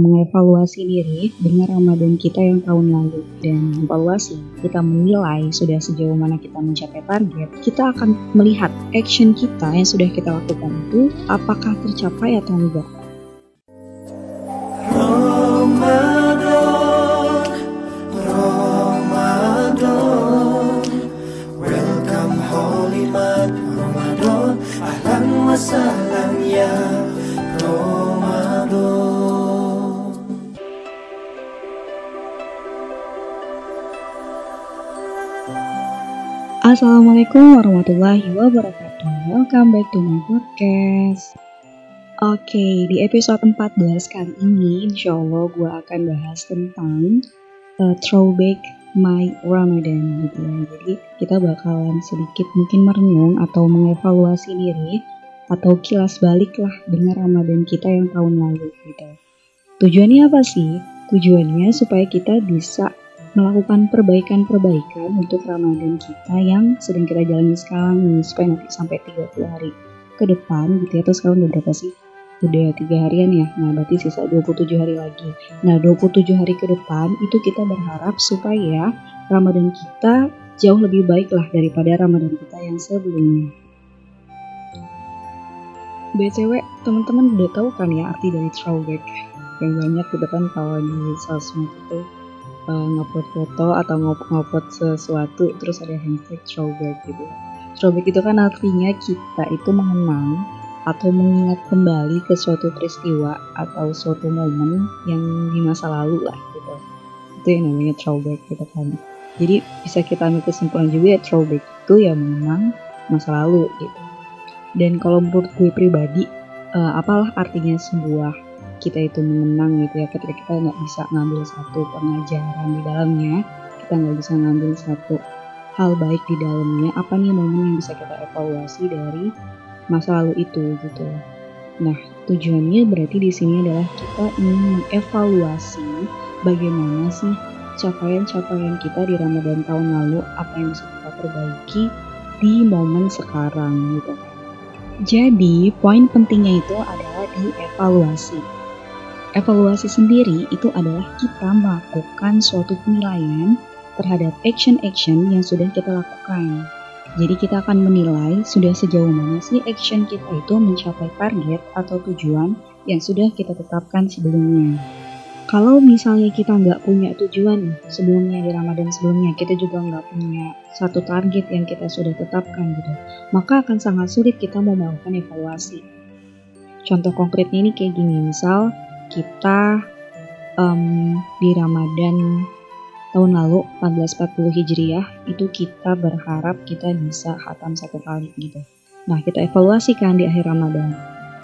mengevaluasi diri dengan Ramadan kita yang tahun lalu. Dan evaluasi kita menilai sudah sejauh mana kita mencapai target kita akan melihat action kita yang sudah kita lakukan itu apakah tercapai atau enggak Assalamualaikum warahmatullahi wabarakatuh. Welcome back to my podcast. Oke, di episode 14 kali ini Insya Allah gue akan bahas tentang uh, Throwback My Ramadan gitu ya. Jadi kita bakalan sedikit mungkin merenung atau mengevaluasi diri Atau kilas balik lah dengan Ramadan kita yang tahun lalu gitu. Tujuannya apa sih? Tujuannya supaya kita bisa melakukan perbaikan-perbaikan untuk Ramadan kita yang sedang kita jalani sekarang nih supaya nanti sampai 30 hari ke depan gitu ya terus sekarang udah berapa sih? Udah tiga harian ya? Nah berarti sisa 27 hari lagi. Nah 27 hari ke depan itu kita berharap supaya Ramadan kita jauh lebih baik lah daripada Ramadan kita yang sebelumnya. BCW teman-teman udah tahu kan ya arti dari throwback? Yang banyak gitu kan kalau di sosmed itu uh, ngupload foto atau ngupload sesuatu terus ada hashtag throwback gitu. Throwback itu kan artinya kita itu mengenang atau mengingat kembali ke suatu peristiwa atau suatu momen yang di masa lalu lah gitu. Itu yang namanya throwback gitu kan. Jadi bisa kita ambil kesimpulan juga ya throwback itu ya mengenang masa lalu gitu. Dan kalau menurut gue pribadi, uh, apalah artinya sebuah kita itu mengenang gitu ya ketika kita nggak bisa ngambil satu pengajaran di dalamnya kita nggak bisa ngambil satu hal baik di dalamnya apa nih momen yang bisa kita evaluasi dari masa lalu itu gitu? Nah tujuannya berarti di sini adalah kita ingin mengevaluasi bagaimana sih capaian-capaian kita di Ramadan tahun lalu apa yang bisa kita perbaiki di momen sekarang gitu. Jadi poin pentingnya itu adalah di evaluasi sendiri itu adalah kita melakukan suatu penilaian terhadap action-action yang sudah kita lakukan. Jadi kita akan menilai sudah sejauh mana sih action kita itu mencapai target atau tujuan yang sudah kita tetapkan sebelumnya. Kalau misalnya kita nggak punya tujuan sebelumnya di Ramadan sebelumnya, kita juga nggak punya satu target yang kita sudah tetapkan gitu, maka akan sangat sulit kita mau melakukan evaluasi. Contoh konkretnya ini kayak gini, misal kita um, di Ramadan tahun lalu 1440 Hijriah itu kita berharap kita bisa hatam satu kali gitu. Nah kita evaluasikan di akhir Ramadan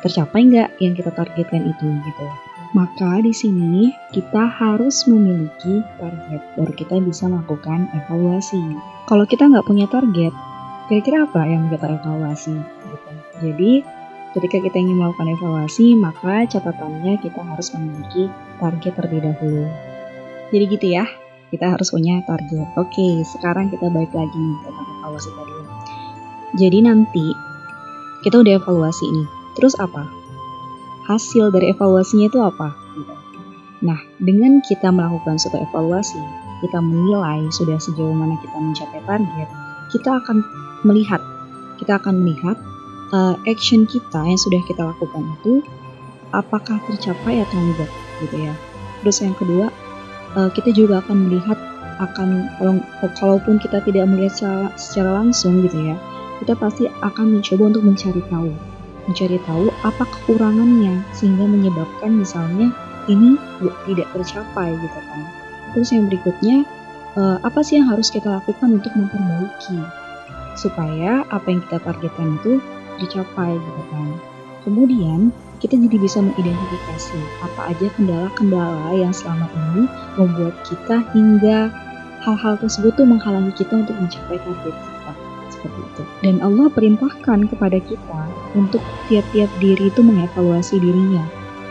tercapai nggak yang kita targetkan itu gitu. Maka di sini kita harus memiliki target baru kita bisa melakukan evaluasi. Kalau kita nggak punya target, kira-kira apa yang kita evaluasi gitu. Jadi Ketika kita ingin melakukan evaluasi, maka catatannya kita harus memiliki target terlebih dahulu. Jadi gitu ya, kita harus punya target. Oke, sekarang kita balik lagi nih tentang evaluasi tadi. Jadi nanti kita udah evaluasi ini. Terus apa? Hasil dari evaluasinya itu apa? Nah, dengan kita melakukan suatu evaluasi, kita menilai sudah sejauh mana kita mencapai target, kita akan melihat, kita akan melihat uh, action kita yang sudah kita lakukan itu apakah tercapai atau enggak gitu ya. Terus yang kedua, uh, kita juga akan melihat akan kalau kalaupun kita tidak melihat secara, secara langsung gitu ya, kita pasti akan mencoba untuk mencari tahu, mencari tahu apa kekurangannya sehingga menyebabkan misalnya ini tidak tercapai gitu kan. Terus yang berikutnya, uh, apa sih yang harus kita lakukan untuk memperbaiki supaya apa yang kita targetkan itu dicapai gitu kan. Kemudian kita jadi bisa mengidentifikasi apa aja kendala-kendala yang selama ini membuat kita hingga hal-hal tersebut tuh menghalangi kita untuk mencapai target kita seperti itu. Dan Allah perintahkan kepada kita untuk tiap-tiap diri itu mengevaluasi dirinya.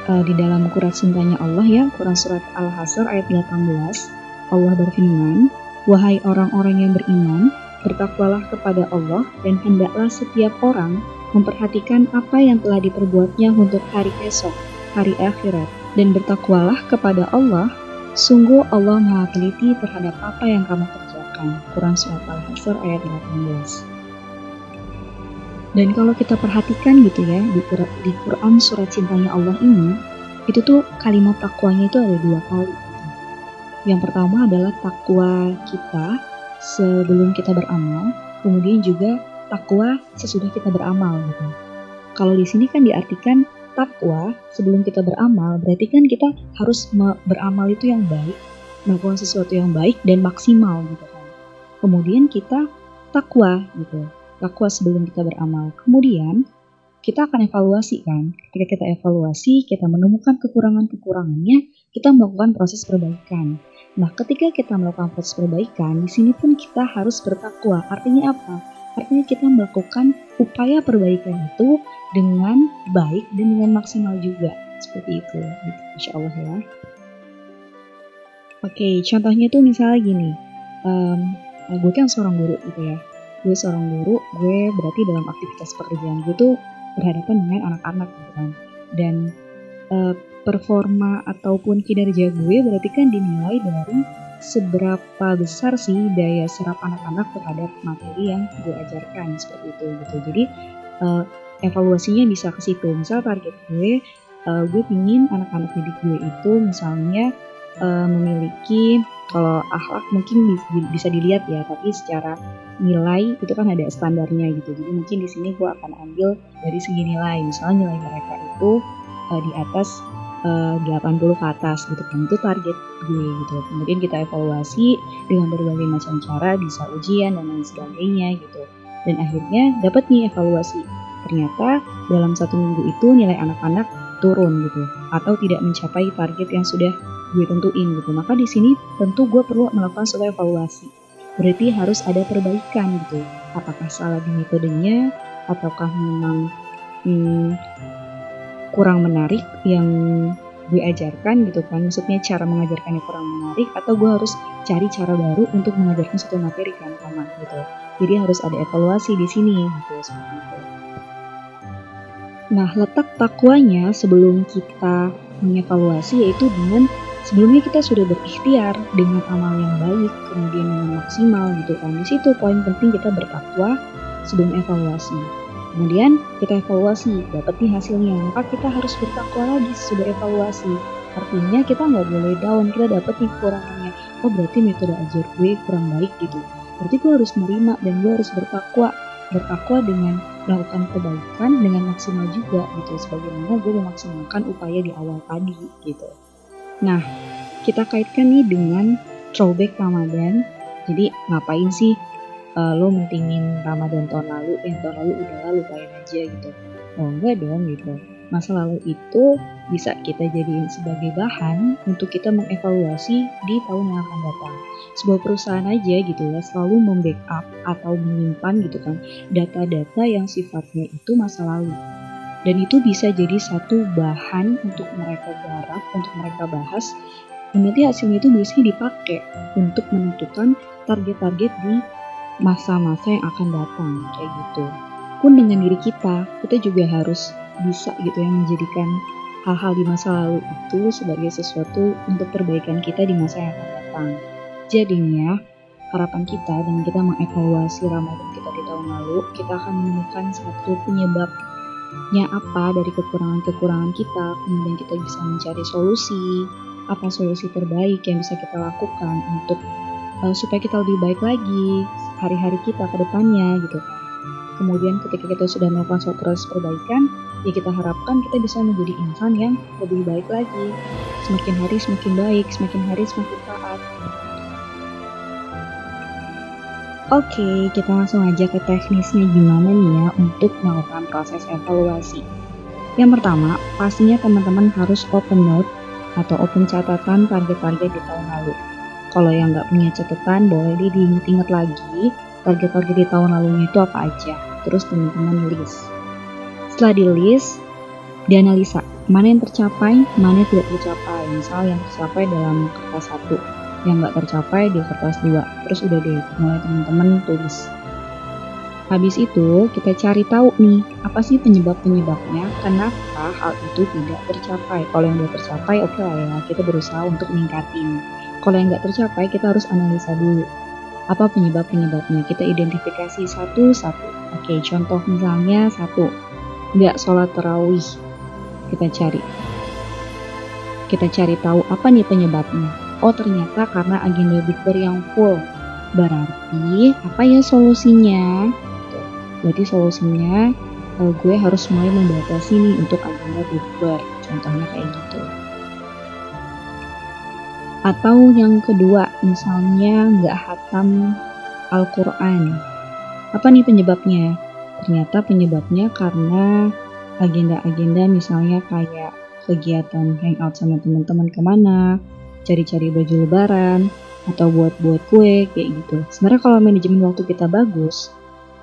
Uh, di dalam Quran cintanya Allah ya, Quran surat Al-Hasr ayat 18, Allah berfirman, Wahai orang-orang yang beriman, Bertakwalah kepada Allah dan hendaklah setiap orang memperhatikan apa yang telah diperbuatnya untuk hari esok, hari akhirat, Dan bertakwalah kepada Allah, sungguh Allah maha teliti terhadap apa yang kamu kerjakan. Quran Surat Al-Hasr ayat 18. Dan kalau kita perhatikan gitu ya, di, di Quran surat cintanya Allah ini, itu tuh kalimat takwanya itu ada dua kali. Yang pertama adalah takwa kita sebelum kita beramal, kemudian juga takwa sesudah kita beramal gitu. Kalau di sini kan diartikan takwa sebelum kita beramal, berarti kan kita harus beramal itu yang baik, melakukan sesuatu yang baik dan maksimal gitu kan. Kemudian kita takwa gitu, takwa sebelum kita beramal. Kemudian kita akan evaluasi kan. Ketika kita evaluasi, kita menemukan kekurangan-kekurangannya, kita melakukan proses perbaikan. Nah, ketika kita melakukan proses perbaikan, di sini pun kita harus bertakwa. Artinya apa? Artinya kita melakukan upaya perbaikan itu dengan baik dan dengan maksimal juga. Seperti itu, insya Allah ya. Oke, contohnya tuh misalnya gini, um, gue kan seorang guru gitu ya. Gue seorang guru, gue berarti dalam aktivitas pekerjaan gue tuh berhadapan dengan anak-anak gitu kan. Dan uh, performa ataupun kinerja gue berarti kan dinilai dari seberapa besar sih daya serap anak-anak terhadap materi yang gue ajarkan seperti itu gitu. Jadi uh, evaluasinya bisa ke situ. Misal target gue, uh, gue pingin anak-anak didik gue itu misalnya uh, memiliki kalau akhlak mungkin bisa dilihat ya, tapi secara nilai itu kan ada standarnya gitu. Jadi mungkin di sini gue akan ambil dari segi nilai. Misalnya nilai mereka itu uh, di atas uh, 80 ke atas gitu kan. Itu target gue gitu. Kemudian kita evaluasi dengan berbagai macam cara, bisa ujian dan lain sebagainya gitu. Dan akhirnya dapat nih evaluasi. Ternyata dalam satu minggu itu nilai anak-anak turun gitu atau tidak mencapai target yang sudah gue tentuin gitu. Maka di sini tentu gue perlu melakukan suatu evaluasi. Berarti harus ada perbaikan gitu. Apakah salah di metodenya ataukah memang hmm, kurang menarik yang gue ajarkan gitu kan maksudnya cara mengajarkannya kurang menarik atau gue harus cari cara baru untuk mengajarkan suatu materi kan sama gitu jadi harus ada evaluasi di sini gitu seperti itu nah letak takwanya sebelum kita mengevaluasi yaitu dengan sebelumnya kita sudah berikhtiar dengan amal yang baik, kemudian dengan maksimal gitu kan. Di situ poin penting kita bertakwa sebelum evaluasi. Kemudian kita evaluasi, dapat nih hasilnya, maka kita harus bertakwa lagi sudah evaluasi. Artinya kita nggak boleh down, kita dapat nih kekurangannya. Oh berarti metode ajar gue kurang baik gitu. Berarti gue harus menerima dan gue harus bertakwa. Bertakwa dengan melakukan kebaikan dengan maksimal juga gitu. Sebagaimana gue memaksimalkan upaya di awal tadi gitu. Nah, kita kaitkan nih dengan throwback Ramadan. Jadi ngapain sih uh, lo mentingin Ramadan tahun lalu, yang tahun lalu udah lalu lupain aja gitu. Oh enggak dong gitu. Masa lalu itu bisa kita jadiin sebagai bahan untuk kita mengevaluasi di tahun yang akan datang. Sebuah perusahaan aja gitu ya selalu membackup atau menyimpan gitu kan data-data yang sifatnya itu masa lalu dan itu bisa jadi satu bahan untuk mereka garap, untuk mereka bahas. Dan nanti hasilnya itu biasanya dipakai untuk menentukan target-target di masa-masa yang akan datang, kayak gitu. Pun dengan diri kita, kita juga harus bisa gitu ya menjadikan hal-hal di masa lalu itu sebagai sesuatu untuk perbaikan kita di masa yang akan datang. Jadinya, harapan kita dengan kita mengevaluasi Ramadan kita di tahun lalu, kita akan menemukan satu penyebab nya apa dari kekurangan-kekurangan kita, kemudian kita bisa mencari solusi, apa solusi terbaik yang bisa kita lakukan untuk uh, supaya kita lebih baik lagi hari-hari kita ke depannya gitu. Kemudian ketika kita sudah melakukan suatu proses perbaikan, ya kita harapkan kita bisa menjadi insan yang lebih baik lagi. Semakin hari semakin baik, semakin hari semakin taat. Oke, kita langsung aja ke teknisnya gimana nih ya untuk melakukan proses evaluasi. Yang pertama, pastinya teman-teman harus open note atau open catatan target-target di tahun lalu. Kalau yang nggak punya catatan, boleh diingat-ingat lagi target-target di tahun lalunya itu apa aja. Terus teman-teman list. Setelah di list, dianalisa mana yang tercapai, mana yang tidak tercapai. Misal yang tercapai dalam kertas satu yang nggak tercapai di kertas dua terus udah deh mulai teman-teman tulis Habis itu kita cari tahu nih apa sih penyebab-penyebabnya, kenapa hal itu tidak tercapai. Kalau yang udah tercapai oke okay lah ya kita berusaha untuk meningkatin. Kalau yang nggak tercapai kita harus analisa dulu apa penyebab-penyebabnya. Kita identifikasi satu-satu. Oke, contoh misalnya satu, nggak sholat terawih. Kita cari. Kita cari tahu apa nih penyebabnya. Oh ternyata karena agenda bukber yang full. Berarti apa ya solusinya? Berarti solusinya uh, gue harus mulai membatasi nih untuk agenda bukber. Contohnya kayak gitu. Atau yang kedua, misalnya nggak hatam Al-Quran. Apa nih penyebabnya? Ternyata penyebabnya karena agenda-agenda misalnya kayak kegiatan hangout sama teman-teman ke mana, cari-cari baju lebaran, atau buat-buat kue, kayak gitu. Sebenarnya kalau manajemen waktu kita bagus,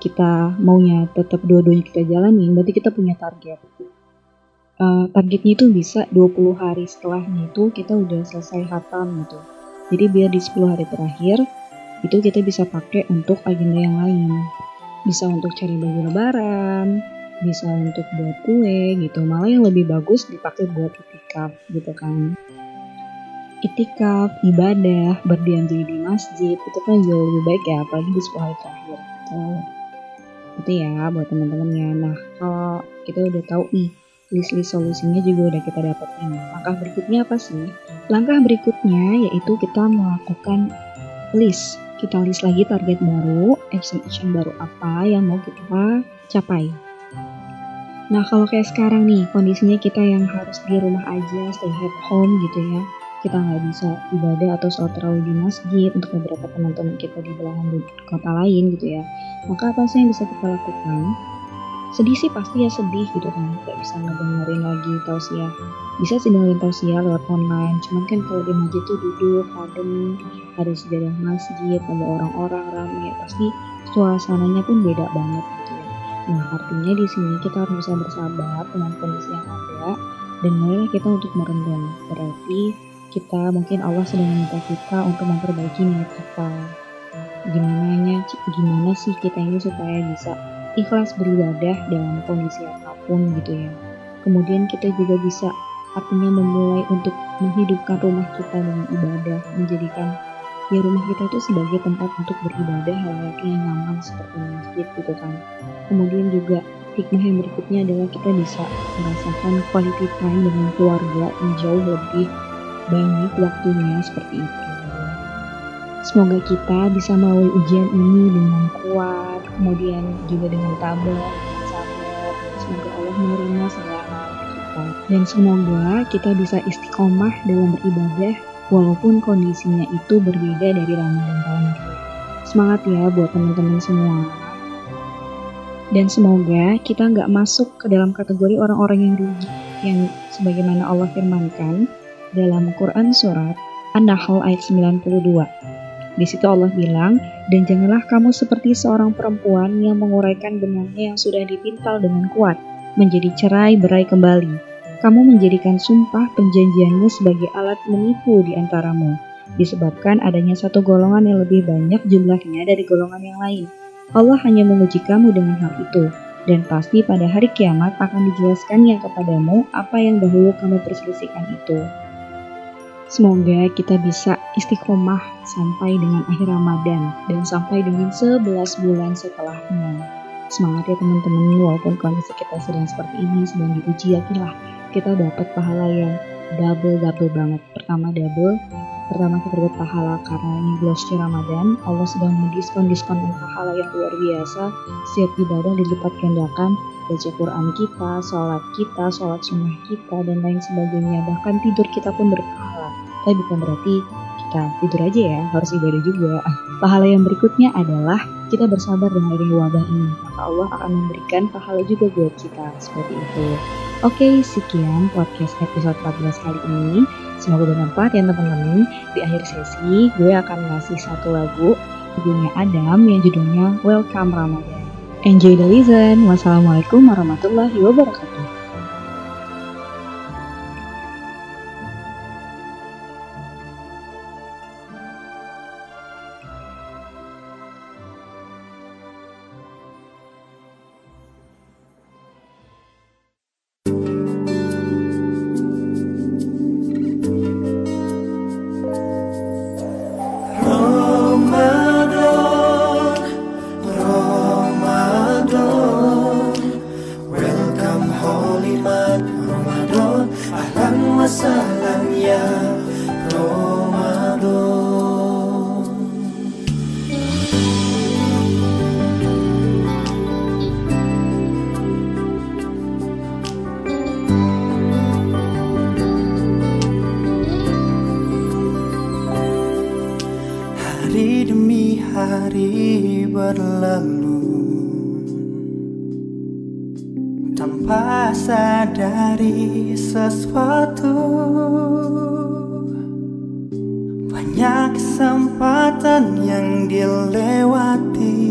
kita maunya tetap dua-duanya kita jalani, berarti kita punya target. Uh, targetnya itu bisa 20 hari setelahnya itu kita udah selesai hatam gitu. Jadi biar di 10 hari terakhir itu kita bisa pakai untuk agenda yang lain. Bisa untuk cari baju lebaran, bisa untuk buat kue gitu. Malah yang lebih bagus dipakai buat itikaf gitu kan. Itikaf, ibadah, berdiam diri di masjid itu kan jauh lebih baik ya apalagi di 10 hari terakhir. Gitu itu ya buat teman-temannya nah kalau kita udah tahu nih list-list solusinya juga udah kita dapetin. Langkah berikutnya apa sih? Langkah berikutnya yaitu kita melakukan list. Kita list lagi target baru action-action baru apa yang mau kita capai. Nah kalau kayak sekarang nih kondisinya kita yang harus di rumah aja stay at home gitu ya. Kita nggak bisa ibadah atau sholat terawih di masjid untuk beberapa teman-teman kita di belahan kota lain gitu ya. Maka apa sih yang bisa kita lakukan sedih sih pasti ya sedih gitu kan. Nggak bisa ngedengerin lagi tausiah bisa sih dengerin tausiah lewat online. Cuman kan kalau di masjid tuh duduk adem ada sejarah masjid ada orang-orang ramai pasti suasananya pun beda banget gitu ya. Nah artinya di sini kita harus bisa bersabar dengan kondisi yang ada. Dan mulailah kita untuk merenung berarti kita mungkin Allah sedang meminta kita untuk memperbaiki niat kita. Gimana gimana sih kita ini supaya bisa ikhlas beribadah dalam kondisi apa pun gitu ya kemudian kita juga bisa artinya memulai untuk menghidupkan rumah kita dengan ibadah menjadikan ya rumah kita itu sebagai tempat untuk beribadah layaknya nyaman seperti masjid gitu kan kemudian juga hikmah yang berikutnya adalah kita bisa merasakan quality time dengan keluarga yang jauh lebih banyak waktunya seperti itu. Semoga kita bisa melalui ujian ini dengan kuat, kemudian juga dengan tabah, dengan sabar. Semoga Allah menerima segala kita. Dan semoga kita bisa istiqomah dalam beribadah walaupun kondisinya itu berbeda dari Ramadan tahun lalu. Semangat ya buat teman-teman semua. Dan semoga kita nggak masuk ke dalam kategori orang-orang yang rugi, yang sebagaimana Allah firmankan, dalam Quran Surat An-Nahl ayat 92. Di situ Allah bilang, dan janganlah kamu seperti seorang perempuan yang menguraikan benangnya yang sudah dipintal dengan kuat, menjadi cerai berai kembali. Kamu menjadikan sumpah perjanjianmu sebagai alat menipu di antaramu, disebabkan adanya satu golongan yang lebih banyak jumlahnya dari golongan yang lain. Allah hanya menguji kamu dengan hal itu, dan pasti pada hari kiamat akan dijelaskan yang kepadamu apa yang dahulu kamu perselisihkan itu. Semoga kita bisa istiqomah sampai dengan akhir Ramadan dan sampai dengan 11 bulan setelahnya. Semangat ya teman-teman, walaupun kondisi kita sedang seperti ini, sedang diuji, yakinlah kita dapat pahala yang double-double banget. Pertama double, pertama kita dapat pahala karena ini bulan suci Ramadan, Allah sedang mendiskon-diskon pahala yang luar biasa. Setiap ibadah dilipat gandakan, baca Quran kita, sholat kita, sholat sunnah kita, dan lain sebagainya. Bahkan tidur kita pun berpahala tapi bukan berarti kita tidur aja ya, harus ibadah juga. Pahala yang berikutnya adalah kita bersabar dengan wabah ini, maka Allah akan memberikan pahala juga buat kita, seperti itu. Oke, sekian podcast episode 14 kali ini. Semoga bermanfaat ya teman-teman. Di akhir sesi, gue akan ngasih satu lagu, lagunya Adam yang judulnya Welcome Ramadan. Enjoy the listen. Wassalamualaikum warahmatullahi wabarakatuh. masalahnya Ramadan kesempatan yang dilewati.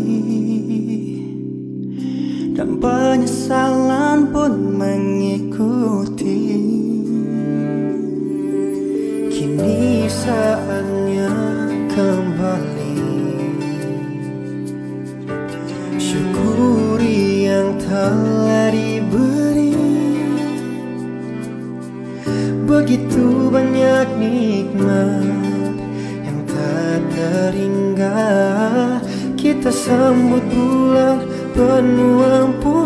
Dan penyesalan pun mengikuti. Kini saatnya kembali. Syukuri yang telah diberi. Begitu banyak nikmat teringgah Kita sambut bulan penuh ampun.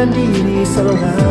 sendiri selalu